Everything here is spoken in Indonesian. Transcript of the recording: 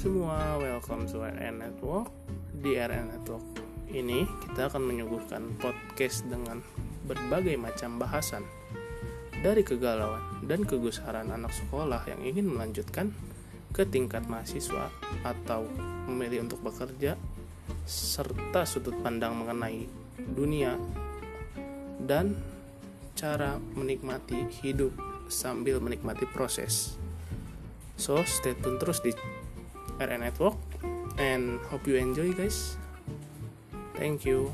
semua, welcome to RN Network. Di RN Network ini kita akan menyuguhkan podcast dengan berbagai macam bahasan dari kegalauan dan kegusaran anak sekolah yang ingin melanjutkan ke tingkat mahasiswa atau memilih untuk bekerja serta sudut pandang mengenai dunia dan cara menikmati hidup sambil menikmati proses. So, stay tune terus di RN Network and hope you enjoy guys. Thank you.